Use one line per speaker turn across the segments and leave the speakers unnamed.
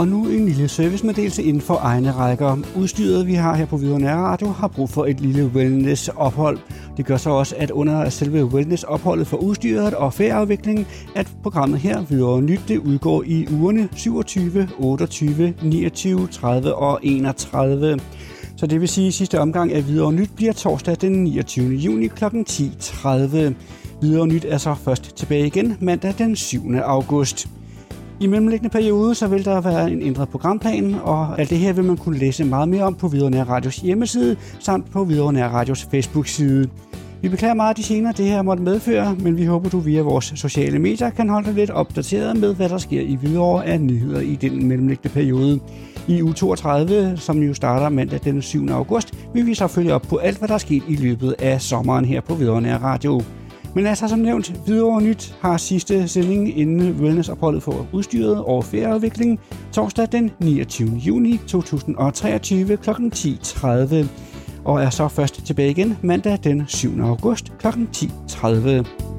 Og nu en lille servicemeddelelse inden for egne rækker. Udstyret, vi har her på Hvidovre Nær Radio, har brug for et lille wellness-ophold. Det gør så også, at under selve wellness-opholdet for udstyret og ferieafviklingen, at programmet her, Hvidovre Nyt, det udgår i ugerne 27, 28, 29, 30 og 31. Så det vil sige, at sidste omgang af Videre Nyt bliver torsdag den 29. juni kl. 10.30. Videre Nyt er så først tilbage igen mandag den 7. august. I mellemliggende periode så vil der være en ændret programplan, og alt det her vil man kunne læse meget mere om på Hvidovre Radios hjemmeside, samt på Hvidovre Radios Facebook-side. Vi beklager meget de senere, det her måtte medføre, men vi håber, du via vores sociale medier kan holde dig lidt opdateret med, hvad der sker i Hvidovre af nyheder i den mellemliggende periode. I u 32, som jo starter mandag den 7. august, vil vi så følge op på alt, hvad der er sket i løbet af sommeren her på Hvidovre Radio. Men altså som nævnt, videre Nyt har sidste sending inden wellnessopholdet for udstyret og ferieudvikling torsdag den 29. juni 2023 kl. 10.30 og er så først tilbage igen mandag den 7. august kl. 10.30.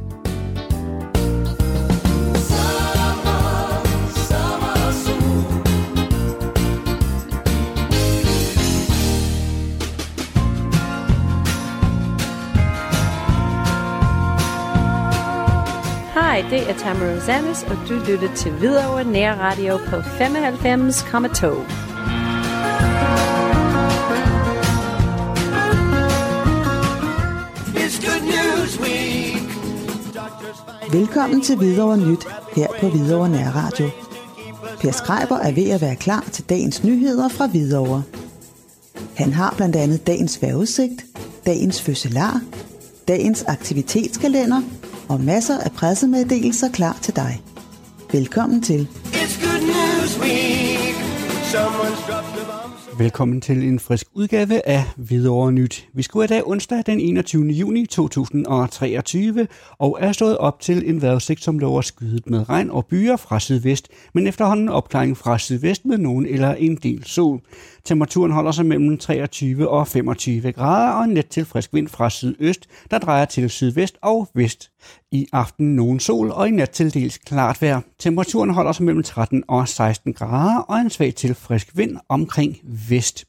det er Tamara Rosanis, og du lytter til Hvidovre Nær Radio på 95,2.
Velkommen til Hvidovre Nyt her på Hvidovre Nær Radio. Per Skreiber er ved at være klar til dagens nyheder fra Hvidovre. Han har blandt andet dagens vejrudsigt, dagens fødselar, dagens aktivitetskalender og masser af pressemeddelelser klar til dig. Velkommen til. It's good news week.
Velkommen til en frisk udgave af Hvidovre Nyt. Vi skulle i dag onsdag den 21. juni 2023 og er stået op til en vejrudsigt, som lover skydet med regn og byer fra sydvest, men efterhånden opklaring fra sydvest med nogen eller en del sol. Temperaturen holder sig mellem 23 og 25 grader og en let til frisk vind fra sydøst, der drejer til sydvest og vest. I aften nogen sol og i nat til dels klart vejr. Temperaturen holder sig mellem 13 og 16 grader og en svag til frisk vind omkring vest.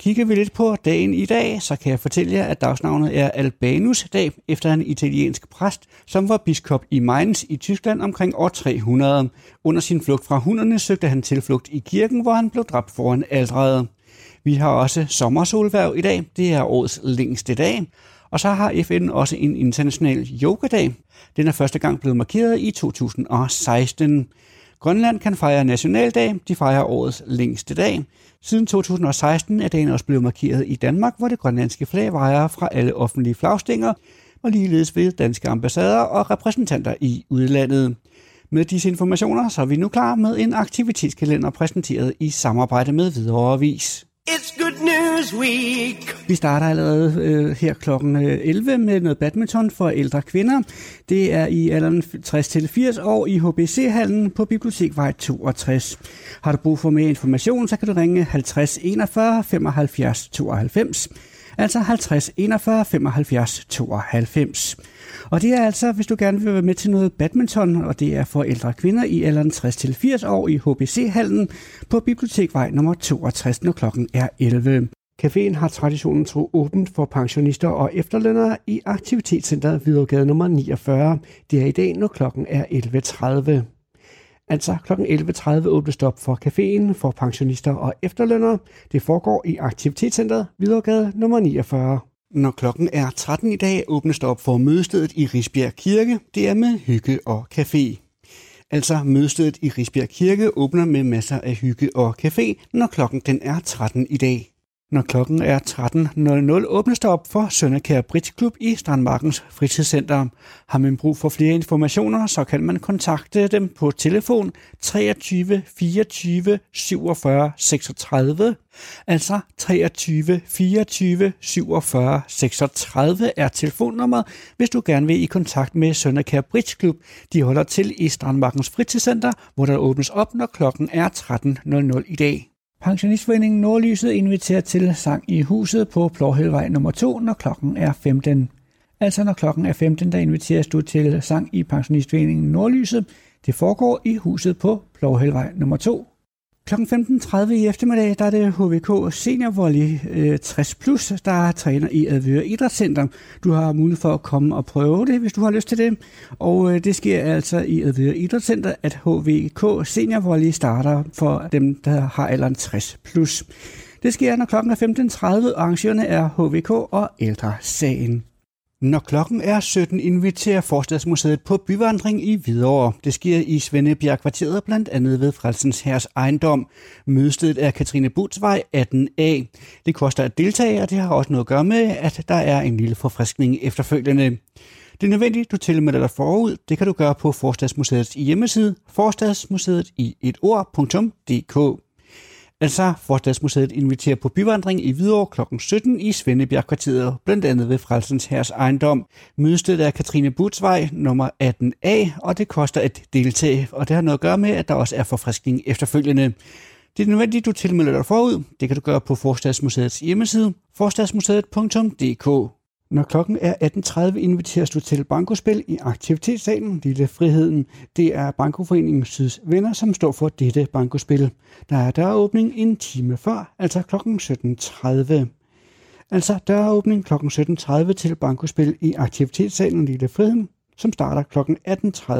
Kigger vi lidt på dagen i dag, så kan jeg fortælle jer, at dagsnavnet er Albanus dag efter en italiensk præst, som var biskop i Mainz i Tyskland omkring år 300. Under sin flugt fra hunderne søgte han tilflugt i kirken, hvor han blev dræbt foran alderet. Vi har også sommersolværv i dag. Det er årets længste dag. Og så har FN også en international yogadag. Den er første gang blevet markeret i 2016. Grønland kan fejre nationaldag. De fejrer årets længste dag. Siden 2016 er dagen også blevet markeret i Danmark, hvor det grønlandske flag vejer fra alle offentlige flagstænger, og ligeledes ved danske ambassader og repræsentanter i udlandet. Med disse informationer så er vi nu klar med en aktivitetskalender præsenteret i samarbejde med Hvidovre Avis. It's Good News Week. Vi starter allerede øh, her klokken øh, 11 med noget badminton for ældre kvinder. Det er i alderen 60-80 år i HBC-hallen på Bibliotekvej 62. Har du brug for mere information, så kan du ringe 50 41 75 92 altså 50 41 75 92. Og det er altså, hvis du gerne vil være med til noget badminton, og det er for ældre kvinder i alderen 60-80 år i HBC-hallen på Bibliotekvej nummer 62, når klokken er 11. Caféen har traditionen tro åbent for pensionister og efterlønnere i Aktivitetscenteret Videregade nummer 49. Det er i dag, når klokken er 11.30. Altså kl. 11.30 åbnes op for caféen for pensionister og efterlønnere. Det foregår i Aktivitetscenteret Videregade nummer 49. Når klokken er 13 i dag, åbnes der op for mødestedet i Risbjerg Kirke. Det er med hygge og café. Altså mødestedet i Risbjerg Kirke åbner med masser af hygge og café, når klokken den er 13 i dag. Når klokken er 13.00 åbnes der op for Sønderkær Bridge Club i Strandmarkens fritidscenter. Har man brug for flere informationer, så kan man kontakte dem på telefon 23 24 47 36. Altså 23 24 47 36 er telefonnummeret, hvis du gerne vil i kontakt med Sønderkær Bridge Club. De holder til i Strandmarkens fritidscenter, hvor der åbnes op, når klokken er 13.00 i dag. Pensionistforeningen Nordlyset inviterer til sang i huset på Plårhælvej nummer 2, når klokken er 15. Altså når klokken er 15, der inviteres du til sang i Pensionistforeningen Nordlyset. Det foregår i huset på Plårhælvej nummer 2. Kl. 15.30 i eftermiddag, der er det HVK Senior Volley øh, 60 Plus, der træner i Advøre Idrætscenter. Du har mulighed for at komme og prøve det, hvis du har lyst til det. Og øh, det sker altså i Advøre Idrætscenter, at HVK Senior Volley starter for dem, der har alderen 60 plus. Det sker, når klokken er 15.30, arrangørerne er HVK og Ældre Sagen. Når klokken er 17, inviterer Forstadsmuseet på byvandring i Hvidovre. Det sker i Svendebjerg kvarteret blandt andet ved Frelsens Herres ejendom. Mødestedet er Katrine Butsvej 18A. Det koster at deltage, og det har også noget at gøre med, at der er en lille forfriskning efterfølgende. Det er nødvendigt, du tilmelder dig forud. Det kan du gøre på Forstadsmuseets hjemmeside, forstadsmuseet i et ord.dk. Altså, Forstadsmuseet inviterer på byvandring i Hvidovre kl. 17 i Svendebjergkvarteret, blandt andet ved Frelsens Herres ejendom. Mødestedet er Katrine Butsvej, nummer 18A, og det koster et deltage, og det har noget at gøre med, at der også er forfriskning efterfølgende. Det er nødvendigt, du tilmelder dig forud. Det kan du gøre på Forstadsmuseets hjemmeside, forstadsmuseet.dk. Når klokken er 18.30, inviteres du til bankospil i aktivitetssalen Lille Friheden. Det er Bankoforeningen Syds venner, som står for dette bankospil. Der er døråbning en time før, altså klokken 17.30. Altså døråbning klokken 17.30 til bankospil i aktivitetssalen Lille Friheden som starter klokken 18.30.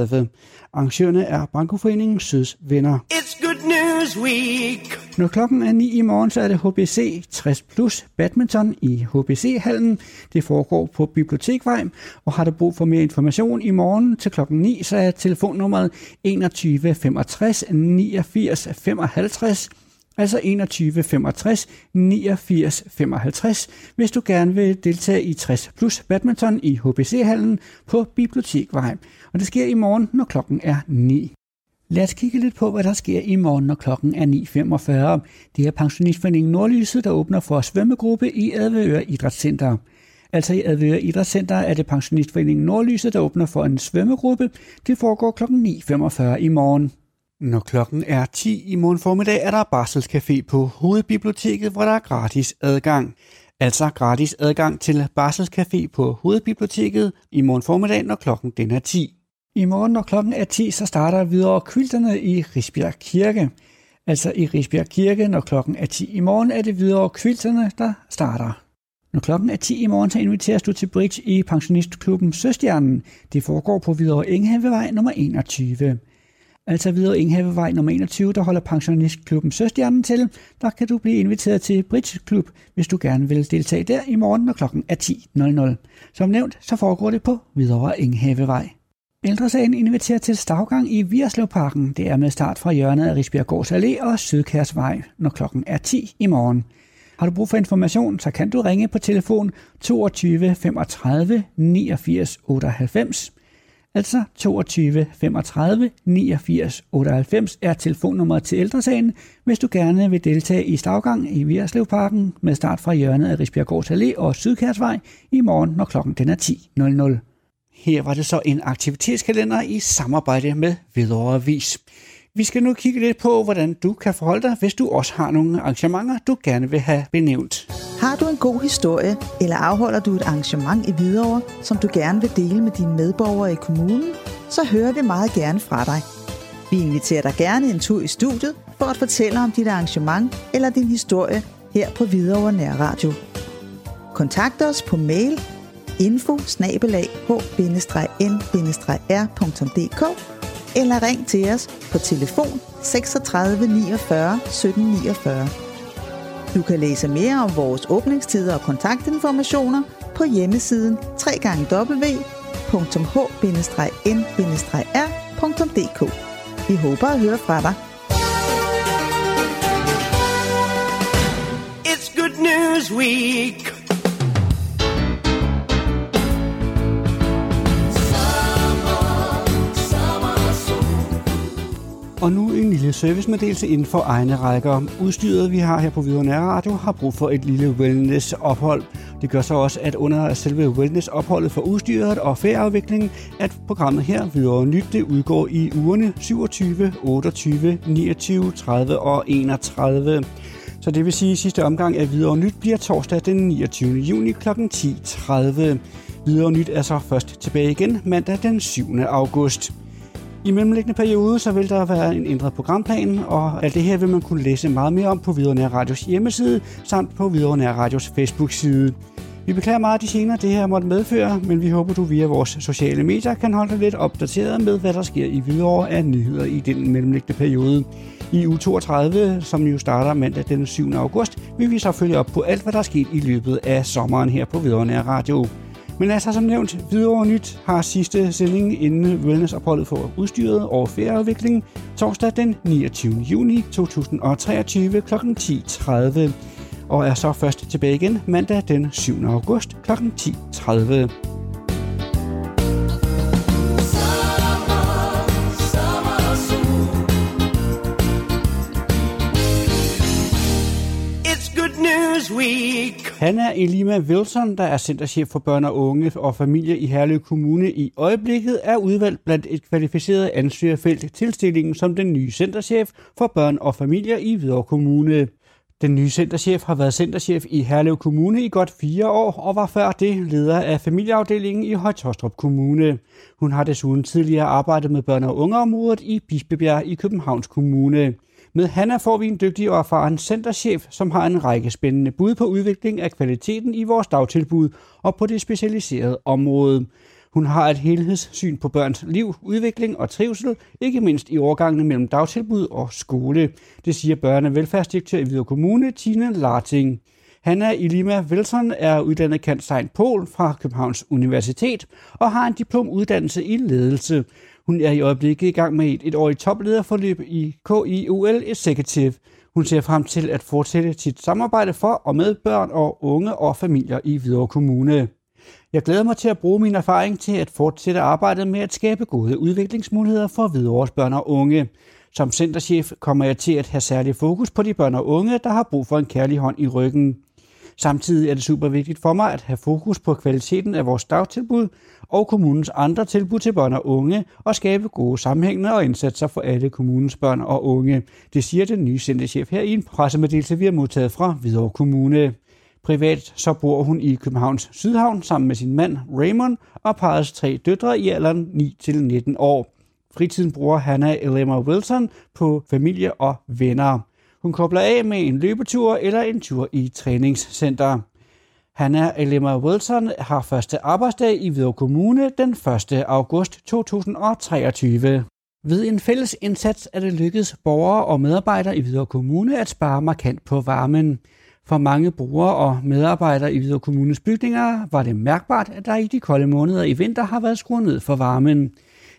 Arrangørerne er Bankoforeningen Syds venner. It's good news week. Når klokken er 9 i morgen, så er det HBC 60 Plus Badminton i HBC-hallen. Det foregår på Bibliotekvej, og har du brug for mere information i morgen til klokken 9, så er telefonnummeret 21 65 89 55 altså 21 65 89 55, hvis du gerne vil deltage i 60 plus badminton i HBC-hallen på Bibliotekvej. Og det sker i morgen, når klokken er 9. Lad os kigge lidt på, hvad der sker i morgen, når klokken er 9.45. Det er Pensionistforeningen Nordlyset, der åbner for svømmegruppe i Advøre Idrætscenter. Altså i Advøre Idrætscenter er det Pensionistforeningen Nordlyset, der åbner for en svømmegruppe. Det foregår klokken 9.45 i morgen. Når klokken er 10 i morgen formiddag, er der Barselscafé på Hovedbiblioteket, hvor der er gratis adgang. Altså gratis adgang til Barselscafé på Hovedbiblioteket i morgen formiddag, når klokken den er 10. I morgen, når klokken er 10, så starter videre kvilterne i Risbjerg Kirke. Altså i Risbjerg Kirke, når klokken er 10 i morgen, er det videre kvilterne, der starter. Når klokken er 10 i morgen, så inviteres du til bridge i pensionistklubben Søstjernen. Det foregår på Hvidovre Enghavevej nummer 21. Altså videre Enghavevej nummer 21, der holder pensionistklubben Søstjernen til. Der kan du blive inviteret til Bridge Klub, hvis du gerne vil deltage der i morgen, når klokken er 10.00. Som nævnt, så foregår det på Hvidovre Enghavevej. Ældresagen inviterer til stavgang i Vierslevparken. Det er med start fra hjørnet af Risbjerggårds Allé og Sydkærsvej, når klokken er 10 i morgen. Har du brug for information, så kan du ringe på telefon 22 35 89 98 Altså 22 35 89 98 er telefonnummeret til ældresagen, hvis du gerne vil deltage i stavgang i Vierslevparken med start fra hjørnet af Risbjerggårds Allé og Sydkærsvej i morgen, når klokken den er 10.00. Her var det så en aktivitetskalender i samarbejde med Hvidovre Avis. Vi skal nu kigge lidt på, hvordan du kan forholde dig, hvis du også har nogle arrangementer, du gerne vil have benævnt.
Har du en god historie, eller afholder du et arrangement i Hvidovre, som du gerne vil dele med dine medborgere i kommunen, så hører vi meget gerne fra dig. Vi inviterer dig gerne en tur i studiet for at fortælle om dit arrangement eller din historie her på Hvidovre Nærradio. Kontakt os på mail info n-r.dk eller ring til os på telefon 36 49 17 49. Du kan læse mere om vores åbningstider og kontaktinformationer på hjemmesiden www.h-n-r.dk. Vi håber at høre fra dig. It's good news week.
Og nu en lille servicemeddelelse inden for egne rækker. Udstyret, vi har her på Hvidovre Radio, har brug for et lille wellness-ophold. Det gør så også, at under selve wellness-opholdet for udstyret og ferieafviklingen, at programmet her, Hvidovre Nyt, det udgår i ugerne 27, 28, 29, 30 og 31. Så det vil sige, at sidste omgang af Hvidovre Nyt bliver torsdag den 29. juni kl. 10.30. Hvidovre Nyt er så først tilbage igen mandag den 7. august. I mellemliggende periode, så vil der være en ændret programplan, og alt det her vil man kunne læse meget mere om på Videre Radios hjemmeside, samt på Videre Radios Facebook-side. Vi beklager meget de senere, det her måtte medføre, men vi håber, du via vores sociale medier kan holde dig lidt opdateret med, hvad der sker i Hvidovre af nyheder i den mellemliggende periode. I u 32, som jo starter mandag den 7. august, vil vi så følge op på alt, hvad der er sket i løbet af sommeren her på Hvidovre Radio. Men altså som nævnt, videre Nyt har sidste sending inden wellnessopholdet for udstyret og ferieudvikling torsdag den 29. juni 2023 kl. 10.30 og er så først tilbage igen mandag den 7. august kl. 10.30. Hanna Elima Wilson, der er centerchef for børn og unge og familie i Herlev Kommune i øjeblikket, er udvalgt blandt et kvalificeret ansøgerfelt til stillingen som den nye centerchef for børn og familier i Hvidovre Kommune. Den nye centerchef har været centerchef i Herlev Kommune i godt fire år og var før det leder af familieafdelingen i Højtostrup Kommune. Hun har desuden tidligere arbejdet med børn- og ungeområdet i Bispebjerg i Københavns Kommune. Med Hanna får vi en dygtig og erfaren centerchef, som har en række spændende bud på udvikling af kvaliteten i vores dagtilbud og på det specialiserede område. Hun har et helhedssyn på børns liv, udvikling og trivsel, ikke mindst i overgangene mellem dagtilbud og skole. Det siger børne- og velfærdsdirektør i Hvidovre Kommune, Tine Larting. Hanna Ilima Wilson er uddannet kant Sein Pol fra Københavns Universitet og har en diplomuddannelse i ledelse. Hun er i øjeblikket i gang med et etårigt toplederforløb i KIUL Executive. Hun ser frem til at fortsætte sit samarbejde for og med børn og unge og familier i Hvidovre Kommune. Jeg glæder mig til at bruge min erfaring til at fortsætte arbejdet med at skabe gode udviklingsmuligheder for Hvidovres børn og unge. Som centerchef kommer jeg til at have særlig fokus på de børn og unge, der har brug for en kærlig hånd i ryggen. Samtidig er det super vigtigt for mig at have fokus på kvaliteten af vores dagtilbud og kommunens andre tilbud til børn og unge og skabe gode sammenhængende og indsatser for alle kommunens børn og unge. Det siger den nye centerchef her i en pressemeddelelse, vi har modtaget fra Hvidovre Kommune. Privat så bor hun i Københavns Sydhavn sammen med sin mand Raymond og parrets tre døtre i alderen 9-19 år. Fritiden bruger Hannah Elmer Wilson på familie og venner. Hun kobler af med en løbetur eller en tur i træningscenter. Hanna Elema Wilson har første arbejdsdag i Hvidovre Kommune den 1. august 2023. Ved en fælles indsats er det lykkedes borgere og medarbejdere i Hvidovre Kommune at spare markant på varmen. For mange brugere og medarbejdere i Hvidovre Kommunes bygninger var det mærkbart, at der i de kolde måneder i vinter har været skruet ned for varmen.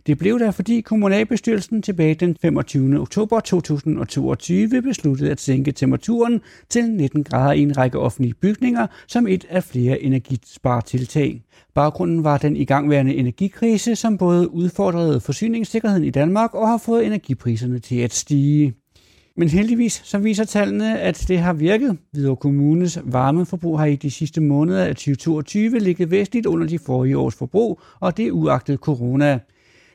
Det blev der, fordi kommunalbestyrelsen tilbage den 25. oktober 2022 besluttede at sænke temperaturen til 19 grader i en række offentlige bygninger som et af flere energispartiltag. Baggrunden var den igangværende energikrise, som både udfordrede forsyningssikkerheden i Danmark og har fået energipriserne til at stige. Men heldigvis så viser tallene, at det har virket. Hvidovre Kommunes varmeforbrug har i de sidste måneder af 2022 ligget væsentligt under de forrige års forbrug, og det er uagtet corona.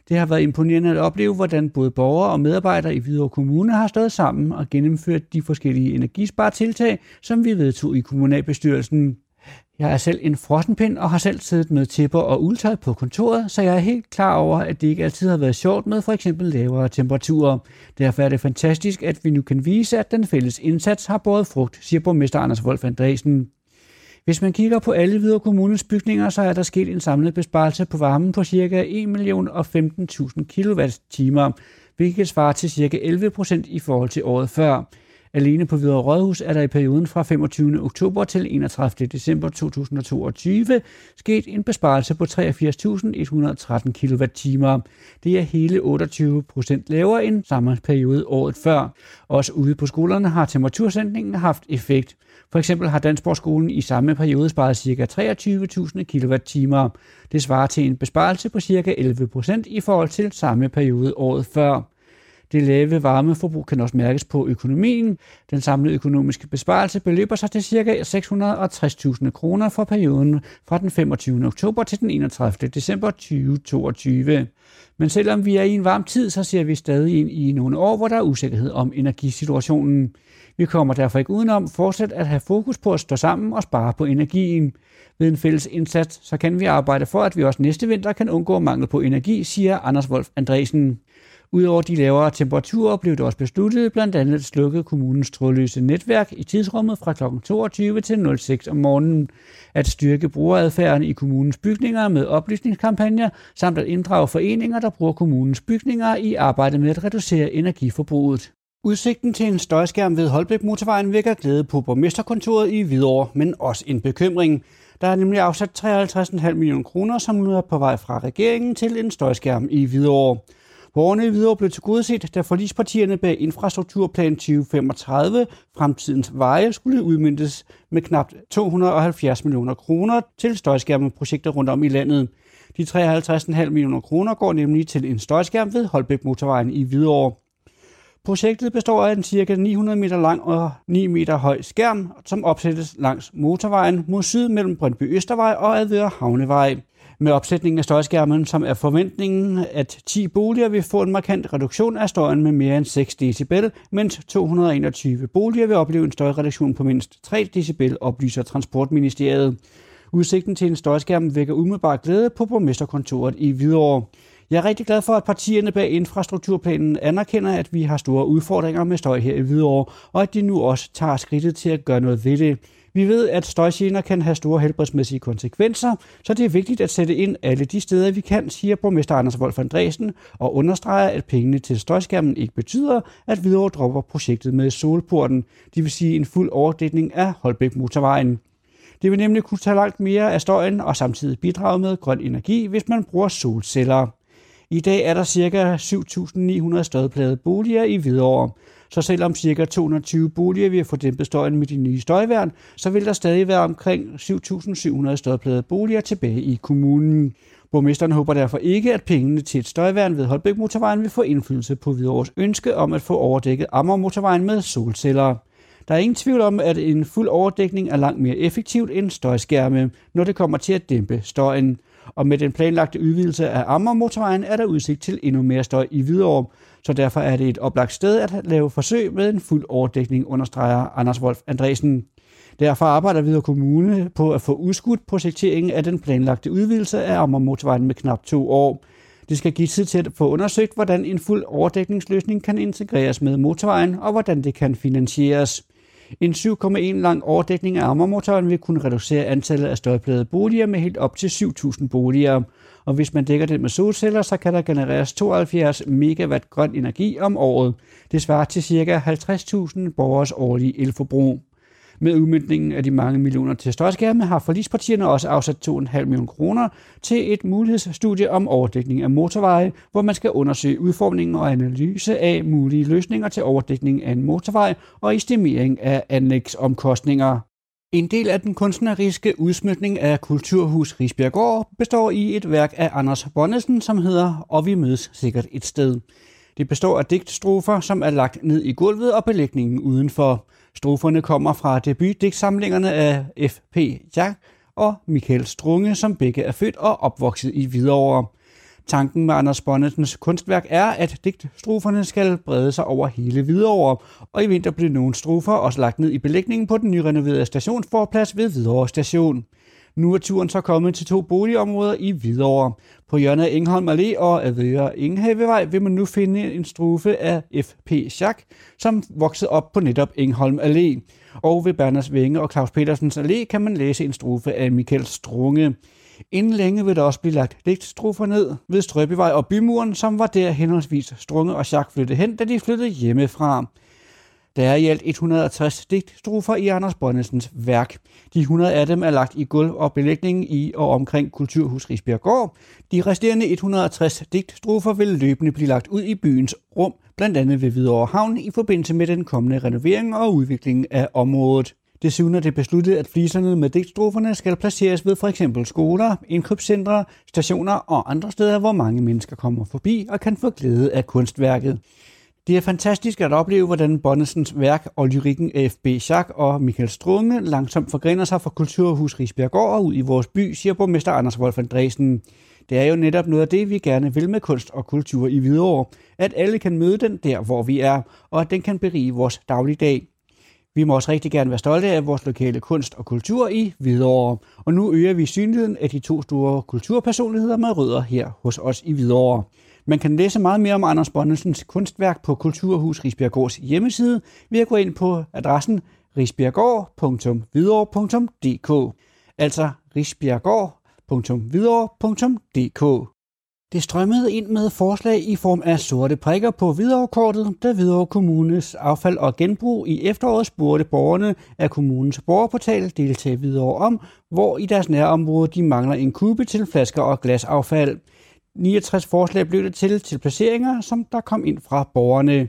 Det har været imponerende at opleve, hvordan både borgere og medarbejdere i Hvidovre Kommune har stået sammen og gennemført de forskellige energispartiltag, som vi vedtog i kommunalbestyrelsen. Jeg er selv en frossenpind og har selv siddet med tæpper og uldtøj på kontoret, så jeg er helt klar over, at det ikke altid har været sjovt med for eksempel lavere temperaturer. Derfor er det fantastisk, at vi nu kan vise, at den fælles indsats har båret frugt, siger borgmester Anders Wolf Andresen. Hvis man kigger på alle videre kommunens bygninger, så er der sket en samlet besparelse på varmen på ca. 1.015.000 kWh, hvilket svarer til ca. 11% i forhold til året før. Alene på Hvidovre Rådhus er der i perioden fra 25. oktober til 31. december 2022 sket en besparelse på 83.113 kWh. Det er hele 28 procent lavere end samme periode året før. Også ude på skolerne har temperatursænkningen haft effekt. For eksempel har Dansborgskolen i samme periode sparet ca. 23.000 kWh. Det svarer til en besparelse på ca. 11 procent i forhold til samme periode året før. Det lave varmeforbrug kan også mærkes på økonomien. Den samlede økonomiske besparelse beløber sig til ca. 660.000 kroner for perioden fra den 25. oktober til den 31. december 2022. Men selvom vi er i en varm tid, så ser vi stadig ind i nogle år, hvor der er usikkerhed om energisituationen. Vi kommer derfor ikke udenom fortsat at have fokus på at stå sammen og spare på energien. Ved en fælles indsats, så kan vi arbejde for, at vi også næste vinter kan undgå mangel på energi, siger Anders Wolf Andresen. Udover de lavere temperaturer blev det også besluttet blandt andet at slukke kommunens trådløse netværk i tidsrummet fra kl. 22 til 06 om morgenen, at styrke brugeradfærden i kommunens bygninger med oplysningskampagner, samt at inddrage foreninger, der bruger kommunens bygninger i arbejdet med at reducere energiforbruget. Udsigten til en støjskærm ved Holbæk Motorvejen vækker glæde på borgmesterkontoret i Hvidovre, men også en bekymring. Der er nemlig afsat 53,5 millioner kroner, som nu er på vej fra regeringen til en støjskærm i Hvidovre. Borgerne i Hvidovre blev tilgodeset, da forlispartierne bag Infrastrukturplan 2035 fremtidens veje skulle udmyndtes med knap 270 millioner kroner til støjskærmeprojekter rundt om i landet. De 53,5 millioner kroner går nemlig til en støjskærm ved Holbæk Motorvejen i Hvidovre. Projektet består af en cirka 900 meter lang og 9 meter høj skærm, som opsættes langs motorvejen mod syd mellem Brøndby Østervej og Advøre Havnevej. Med opsætningen af støjskærmen, som er forventningen, at 10 boliger vil få en markant reduktion af støjen med mere end 6 dB, mens 221 boliger vil opleve en støjreduktion på mindst 3 dB, oplyser Transportministeriet. Udsigten til en støjskærm vækker umiddelbart glæde på borgmesterkontoret i Hvidovre. Jeg er rigtig glad for, at partierne bag infrastrukturplanen anerkender, at vi har store udfordringer med støj her i Hvidovre, og at de nu også tager skridtet til at gøre noget ved det. Vi ved, at støjgener kan have store helbredsmæssige konsekvenser, så det er vigtigt at sætte ind alle de steder, vi kan, siger borgmester Anders Wolf Andresen, og understreger, at pengene til støjskærmen ikke betyder, at Hvidovre dropper projektet med solporten, det vil sige en fuld overdækning af Holbæk Motorvejen. Det vil nemlig kunne tage langt mere af støjen og samtidig bidrage med grøn energi, hvis man bruger solceller. I dag er der ca. 7.900 støjplade boliger i Hvidovre. Så selvom ca. 220 boliger vil få dæmpet støjen med de nye støjværn, så vil der stadig være omkring 7.700 støjplade boliger tilbage i kommunen. Borgmesteren håber derfor ikke, at pengene til et støjværn ved Holbæk Motorvejen vil få indflydelse på Hvidovres ønske om at få overdækket Amager Motorvejen med solceller. Der er ingen tvivl om, at en fuld overdækning er langt mere effektivt end støjskærme, når det kommer til at dæmpe støjen. Og med den planlagte udvidelse af Ammermotorvejen er der udsigt til endnu mere støj i Hvidovre, så derfor er det et oplagt sted at lave forsøg med en fuld overdækning, understreger Anders Wolf Andresen. Derfor arbejder Hvidovre Kommune på at få udskudt projekteringen af den planlagte udvidelse af Ammermotorvejen med knap to år. Det skal give tid til at få undersøgt, hvordan en fuld overdækningsløsning kan integreres med motorvejen, og hvordan det kan finansieres. En 7,1 lang overdækning af Amagermotoren vil kunne reducere antallet af støjplade boliger med helt op til 7.000 boliger. Og hvis man dækker det med solceller, så kan der genereres 72 megawatt grøn energi om året. Det svarer til ca. 50.000 borgers årlige elforbrug. Med udmyndningen af de mange millioner til støjskærme har forlispartierne også afsat 2,5 millioner kroner til et mulighedsstudie om overdækning af motorveje, hvor man skal undersøge udformningen og analyse af mulige løsninger til overdækning af en motorvej og estimering af anlægsomkostninger. En del af den kunstneriske udsmykning af Kulturhus Risbjergård består i et værk af Anders Bonnesen, som hedder Og vi mødes sikkert et sted. Det består af digtstrofer, som er lagt ned i gulvet og belægningen udenfor. Stroferne kommer fra debutdigtsamlingerne af F.P. Jack og Michael Strunge, som begge er født og opvokset i Hvidovre. Tanken med Anders Bonnetens kunstværk er, at digtstroferne skal brede sig over hele Hvidovre, og i vinter blev nogle strofer også lagt ned i belægningen på den nyrenoverede stationsforplads ved Hvidovre Station. Nu er turen så kommet til to boligområder i Hvidovre. På hjørnet af Engholm Allé og Adøre Ingehavevej vil man nu finde en strofe af F.P. Schack, som voksede op på netop Engholm Allé. Og ved Berners Vænge og Claus Petersens Allé kan man læse en strofe af Michael Strunge. Inden længe vil der også blive lagt digtstrofer ned ved Strøbyvej og Bymuren, som var der henholdsvis Strunge og Schack flyttede hen, da de flyttede hjemmefra. Der er i alt 160 digtstrofer i Anders Bonnesens værk. De 100 af dem er lagt i gulv og belægning i og omkring Kulturhus Risbjerggård. De resterende 160 digtstrofer vil løbende blive lagt ud i byens rum, blandt andet ved Hvidovre Havn i forbindelse med den kommende renovering og udvikling af området. Desuden er det besluttet, at fliserne med digtstroferne skal placeres ved for eksempel skoler, indkøbscentre, stationer og andre steder, hvor mange mennesker kommer forbi og kan få glæde af kunstværket. Det er fantastisk at opleve, hvordan Bonnesens værk og lyrikken F.B. Schack og Michael Strunge langsomt forgrener sig fra Kulturhus Risbjerggård og ud i vores by, siger borgmester Anders Wolf Andresen. Det er jo netop noget af det, vi gerne vil med kunst og kultur i Hvidovre, at alle kan møde den der, hvor vi er, og at den kan berige vores dagligdag. Vi må også rigtig gerne være stolte af vores lokale kunst og kultur i Hvidovre. Og nu øger vi synligheden af de to store kulturpersonligheder med rødder her hos os i Hvidovre. Man kan læse meget mere om Anders Bonnelsens kunstværk på Kulturhus Risbjerggårds hjemmeside ved at gå ind på adressen risbjerggård.videre.dk altså risbjerggård.videre.dk det strømmede ind med forslag i form af sorte prikker på Hvidovrekortet, da Hvidovre Kommunes affald og genbrug i efteråret spurgte borgerne af kommunens borgerportal deltage videre om, hvor i deres nærområde de mangler en kube til flasker og glasaffald. 69 forslag blev det til til placeringer, som der kom ind fra borgerne.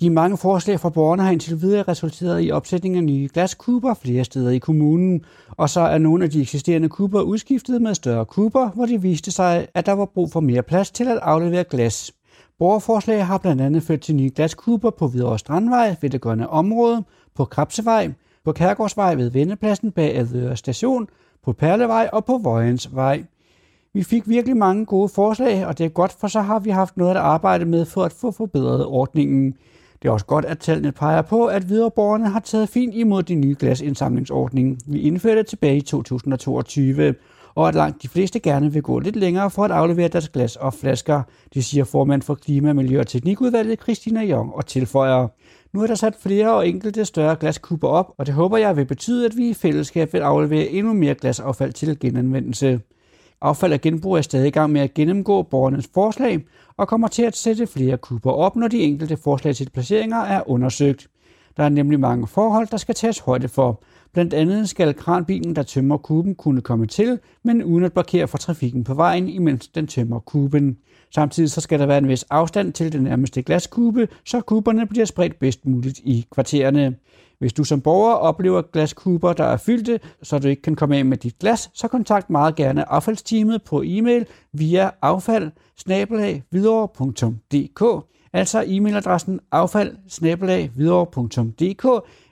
De mange forslag fra borgerne har indtil videre resulteret i opsætning af nye glaskuber flere steder i kommunen, og så er nogle af de eksisterende kuber udskiftet med større kuber, hvor det viste sig, at der var brug for mere plads til at aflevere glas. Borgerforslag har blandt andet ført til nye glaskuber på Hvidovre Strandvej ved det grønne område, på Krabsevej, på Kærgårdsvej ved Vendepladsen bag Adøre Station, på Perlevej og på Vojensvej. Vi fik virkelig mange gode forslag, og det er godt, for så har vi haft noget at arbejde med for at få forbedret ordningen. Det er også godt, at tallene peger på, at videreborgerne har taget fint imod de nye glasindsamlingsordning, vi indførte tilbage i 2022, og at langt de fleste gerne vil gå lidt længere for at aflevere deres glas og flasker, det siger formand for Klima, Miljø og Teknikudvalget Christina Jong og tilføjer. Nu er der sat flere og enkelte større glaskuber op, og det håber jeg vil betyde, at vi i fællesskab vil aflevere endnu mere glasaffald til genanvendelse. Affald og genbrug er stadig i gang med at gennemgå borgernes forslag og kommer til at sætte flere kuber op, når de enkelte forslag til placeringer er undersøgt. Der er nemlig mange forhold, der skal tages højde for. Blandt andet skal kranbilen, der tømmer kuben, kunne komme til, men uden at blokere for trafikken på vejen, imens den tømmer kuben. Samtidig så skal der være en vis afstand til den nærmeste glaskube, så kuberne bliver spredt bedst muligt i kvartererne. Hvis du som borger oplever glaskuber, der er fyldte, så du ikke kan komme af med dit glas, så kontakt meget gerne affaldsteamet på e-mail via affald altså e-mailadressen affald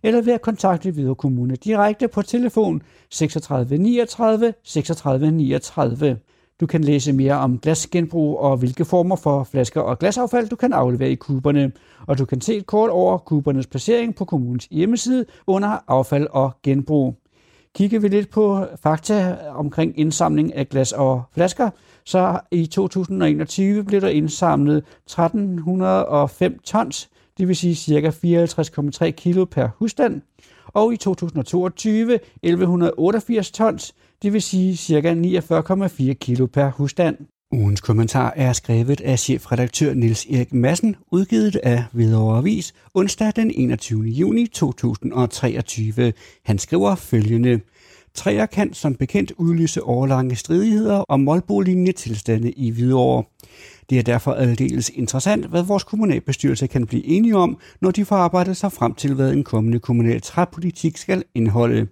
eller ved at kontakte Hvidovre Kommune direkte på telefon 36 39 36 39. Du kan læse mere om glasgenbrug og hvilke former for flasker og glasaffald du kan aflevere i kuberne. Og du kan se et kort over kubernes placering på kommunens hjemmeside under affald og genbrug. Kigger vi lidt på fakta omkring indsamling af glas og flasker, så i 2021 blev der indsamlet 1305 tons, det vil sige ca. 54,3 kg per husstand, og i 2022 1188 tons, det vil sige ca. 49,4 kg per husstand. Ugens kommentar er skrevet af chefredaktør Niels Erik Madsen, udgivet af Hvidovre Avis onsdag den 21. juni 2023. Han skriver følgende. Træer kan som bekendt udlyse årlange stridigheder om målbolignende tilstande i Hvidovre. Det er derfor aldeles interessant, hvad vores kommunalbestyrelse kan blive enige om, når de får arbejdet sig frem til, hvad en kommende kommunal træpolitik skal indeholde.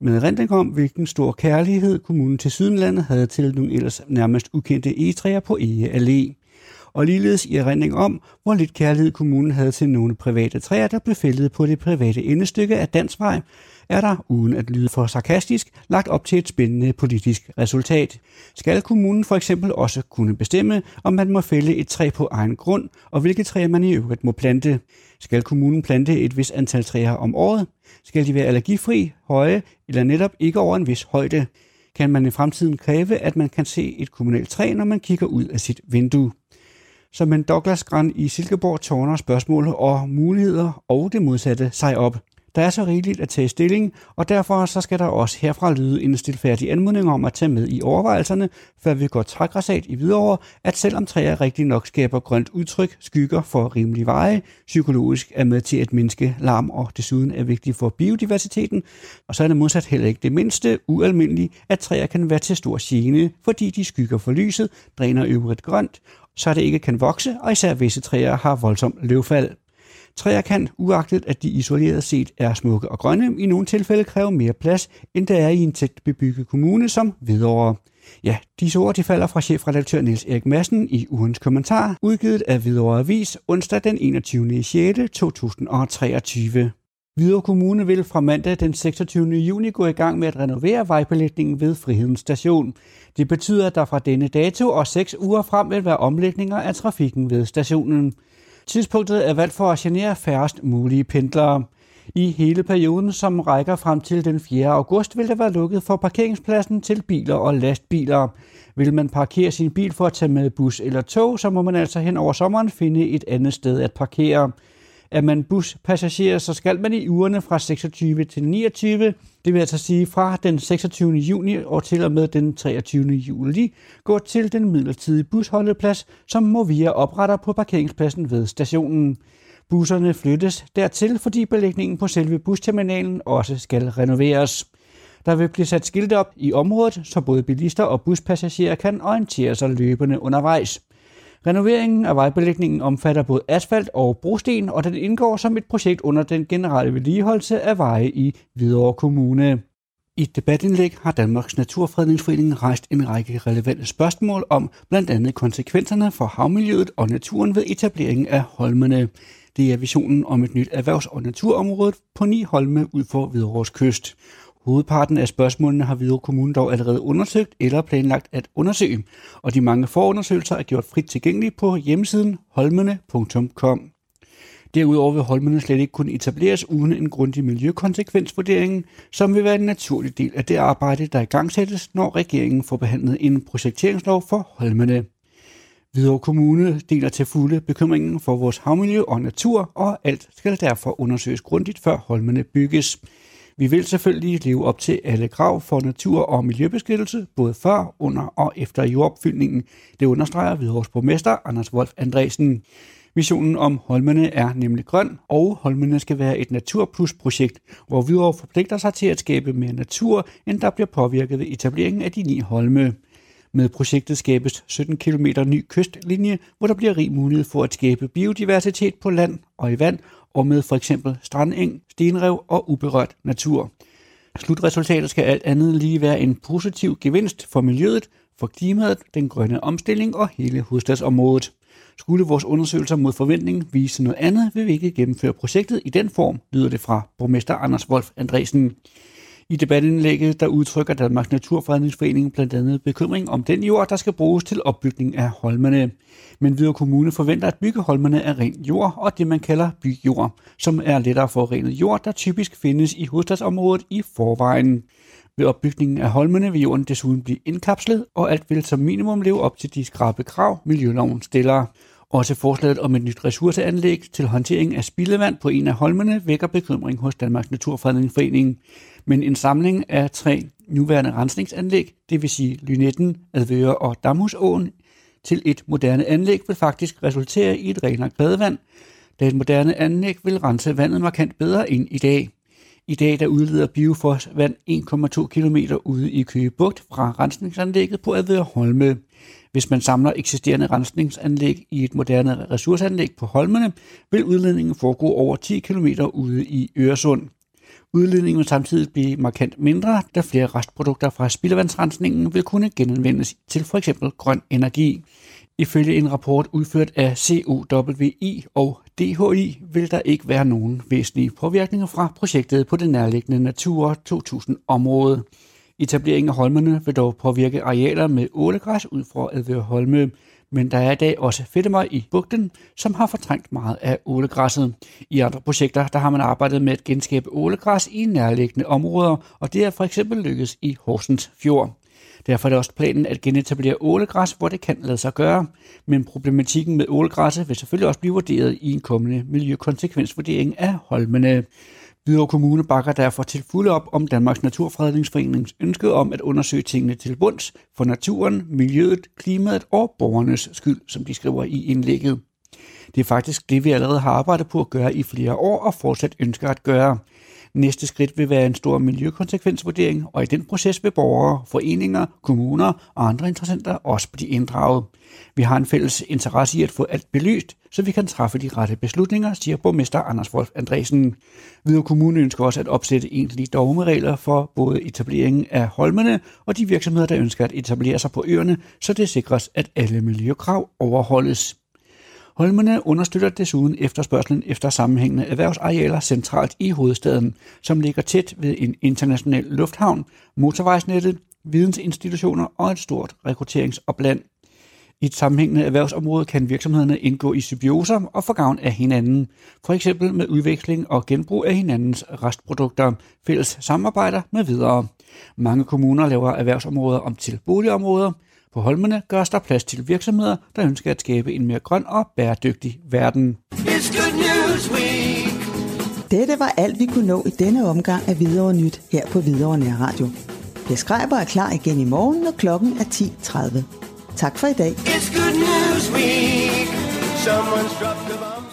Med rendring om, hvilken stor kærlighed kommunen til Sydenlandet havde til nogle ellers nærmest ukendte egetræer på Ege Allé og ligeledes i erindring om, hvor lidt kærlighed kommunen havde til nogle private træer, der blev fældet på det private endestykke af Dansvej, er der, uden at lyde for sarkastisk, lagt op til et spændende politisk resultat. Skal kommunen for eksempel også kunne bestemme, om man må fælde et træ på egen grund, og hvilke træer man i øvrigt må plante? Skal kommunen plante et vis antal træer om året? Skal de være allergifri, høje eller netop ikke over en vis højde? Kan man i fremtiden kræve, at man kan se et kommunalt træ, når man kigger ud af sit vindue? Som en Douglas Grand i Silkeborg tårner spørgsmål og muligheder og det modsatte sig op. Der er så rigeligt at tage stilling, og derfor så skal der også herfra lyde en stilfærdig anmodning om at tage med i overvejelserne, før vi går trækrasat i videre, at selvom træer rigtig nok skaber grønt udtryk, skygger for rimelig veje, psykologisk er med til at mindske larm og desuden er vigtigt for biodiversiteten, og så er det modsat heller ikke det mindste ualmindeligt, at træer kan være til stor gene, fordi de skygger for lyset, dræner øvrigt grønt, så det ikke kan vokse, og især visse træer har voldsom løvfald. Træer kan, uagtet at de isoleret set er smukke og grønne, i nogle tilfælde kræve mere plads, end der er i en tæt bebygget kommune som Hvidovre. Ja, disse ord de falder fra chefredaktør Niels Erik Madsen i ugens kommentar, udgivet af Hvidovre Avis onsdag den 21. 6. 2023. Hvidovre Kommune vil fra mandag den 26. juni gå i gang med at renovere vejbelægningen ved Frihedens Station. Det betyder, at der fra denne dato og seks uger frem vil være omlægninger af trafikken ved stationen. Tidspunktet er valgt for at genere færrest mulige pendlere. I hele perioden, som rækker frem til den 4. august, vil der være lukket for parkeringspladsen til biler og lastbiler. Vil man parkere sin bil for at tage med bus eller tog, så må man altså hen over sommeren finde et andet sted at parkere. Er man buspassager, så skal man i ugerne fra 26 til 29, det vil altså sige fra den 26. juni og til og med den 23. juli, gå til den midlertidige busholdeplads, som Movia opretter på parkeringspladsen ved stationen. Busserne flyttes dertil, fordi belægningen på selve busterminalen også skal renoveres. Der vil blive sat skilte op i området, så både bilister og buspassagerer kan orientere sig løbende undervejs. Renoveringen af vejbelægningen omfatter både asfalt og brosten, og den indgår som et projekt under den generelle vedligeholdelse af veje i Hvidovre Kommune. I et debatindlæg har Danmarks Naturfredningsforening rejst en række relevante spørgsmål om blandt andet konsekvenserne for havmiljøet og naturen ved etableringen af holmene. Det er visionen om et nyt erhvervs- og naturområde på ni holme ud for Hvidovres kyst. Hovedparten af spørgsmålene har Hvidovre Kommune dog allerede undersøgt eller planlagt at undersøge, og de mange forundersøgelser er gjort frit tilgængelige på hjemmesiden holmene.com. Derudover vil holmene slet ikke kunne etableres uden en grundig miljøkonsekvensvurdering, som vil være en naturlig del af det arbejde, der i gang sættes, når regeringen får behandlet en projekteringslov for holmene. Hvidovre Kommune deler til fulde bekymringen for vores havmiljø og natur, og alt skal derfor undersøges grundigt, før holmene bygges. Vi vil selvfølgelig leve op til alle krav for natur- og miljøbeskyttelse, både før, under og efter jordopfyldningen. Det understreger Hvidovres borgmester Anders Wolf Andresen. Visionen om Holmene er nemlig grøn, og Holmene skal være et naturplus-projekt, hvor Hvidovre forpligter sig til at skabe mere natur, end der bliver påvirket ved etableringen af de ni holme. Med projektet skabes 17 km ny kystlinje, hvor der bliver rig mulighed for at skabe biodiversitet på land og i vand, og med for eksempel strandeng, stenrev og uberørt natur. Slutresultatet skal alt andet lige være en positiv gevinst for miljøet, for klimaet, den grønne omstilling og hele hovedstadsområdet. Skulle vores undersøgelser mod forventning vise noget andet, vil vi ikke gennemføre projektet i den form, lyder det fra borgmester Anders Wolf Andresen. I debatindlægget der udtrykker Danmarks Naturfredningsforening blandt andet bekymring om den jord, der skal bruges til opbygning af holmene. Men Hvidovre Kommune forventer at bygge holmene af ren jord og det, man kalder byjord, som er lettere forurenet jord, der typisk findes i hovedstadsområdet i forvejen. Ved opbygningen af holmene vil jorden desuden blive indkapslet, og alt vil som minimum leve op til de skrabe krav, miljøloven stiller. Også forslaget om et nyt ressourceanlæg til håndtering af spildevand på en af holmene vækker bekymring hos Danmarks Naturfredningsforening. Men en samling af tre nuværende rensningsanlæg, det vil sige Lynetten, Advøre og Damhusåen, til et moderne anlæg vil faktisk resultere i et renere badevand, da et moderne anlæg vil rense vandet markant bedre end i dag. I dag der udleder Biofors vand 1,2 km ude i Køge Bugt fra rensningsanlægget på Advøre Holme. Hvis man samler eksisterende rensningsanlæg i et moderne ressourceanlæg på Holmene, vil udledningen foregå over 10 km ude i Øresund. Udledningen vil samtidig blive markant mindre, da flere restprodukter fra spildevandsrensningen vil kunne genanvendes til f.eks. grøn energi. Ifølge en rapport udført af COWI og DHI vil der ikke være nogen væsentlige påvirkninger fra projektet på det nærliggende Natur 2000-område. Etableringen af holmene vil dog påvirke arealer med ålegræs ud fra Advør Holme, men der er i dag også fedtemøg i bugten, som har fortrængt meget af ålegræsset. I andre projekter der har man arbejdet med at genskabe ålegræs i nærliggende områder, og det er for eksempel lykkedes i Horsens Fjord. Derfor er det også planen at genetablere ålegræs, hvor det kan lade sig gøre. Men problematikken med ålegræsset vil selvfølgelig også blive vurderet i en kommende miljøkonsekvensvurdering af holmene. Hvidovre Kommune bakker derfor til fulde op om Danmarks Naturfredningsforenings ønske om at undersøge tingene til bunds for naturen, miljøet, klimaet og borgernes skyld, som de skriver i indlægget. Det er faktisk det, vi allerede har arbejdet på at gøre i flere år og fortsat ønsker at gøre. Næste skridt vil være en stor miljøkonsekvensvurdering, og i den proces vil borgere, foreninger, kommuner og andre interessenter også blive inddraget. Vi har en fælles interesse i at få alt belyst, så vi kan træffe de rette beslutninger, siger borgmester Anders Wolf Andresen. Videre Kommune ønsker også at opsætte egentlige dogmeregler for både etableringen af holmene og de virksomheder, der ønsker at etablere sig på øerne, så det sikres, at alle miljøkrav overholdes. Holmene understøtter desuden efterspørgselen efter sammenhængende erhvervsarealer centralt i hovedstaden, som ligger tæt ved en international lufthavn, motorvejsnettet, vidensinstitutioner og et stort rekrutteringsopland. I et sammenhængende erhvervsområde kan virksomhederne indgå i symbioser og få gavn af hinanden, for eksempel med udveksling og genbrug af hinandens restprodukter, fælles samarbejder med videre. Mange kommuner laver erhvervsområder om til boligområder. På Holmene gørs der plads til virksomheder, der ønsker at skabe en mere grøn og bæredygtig verden.
Dette var alt, vi kunne nå i denne omgang af Hvidovre Nyt her på Hvidovre Nær Radio. Per Skreiber er klar igen i morgen, når klokken er 10.30. Tak for i dag. It's good news week. Someone's dropped the bomb.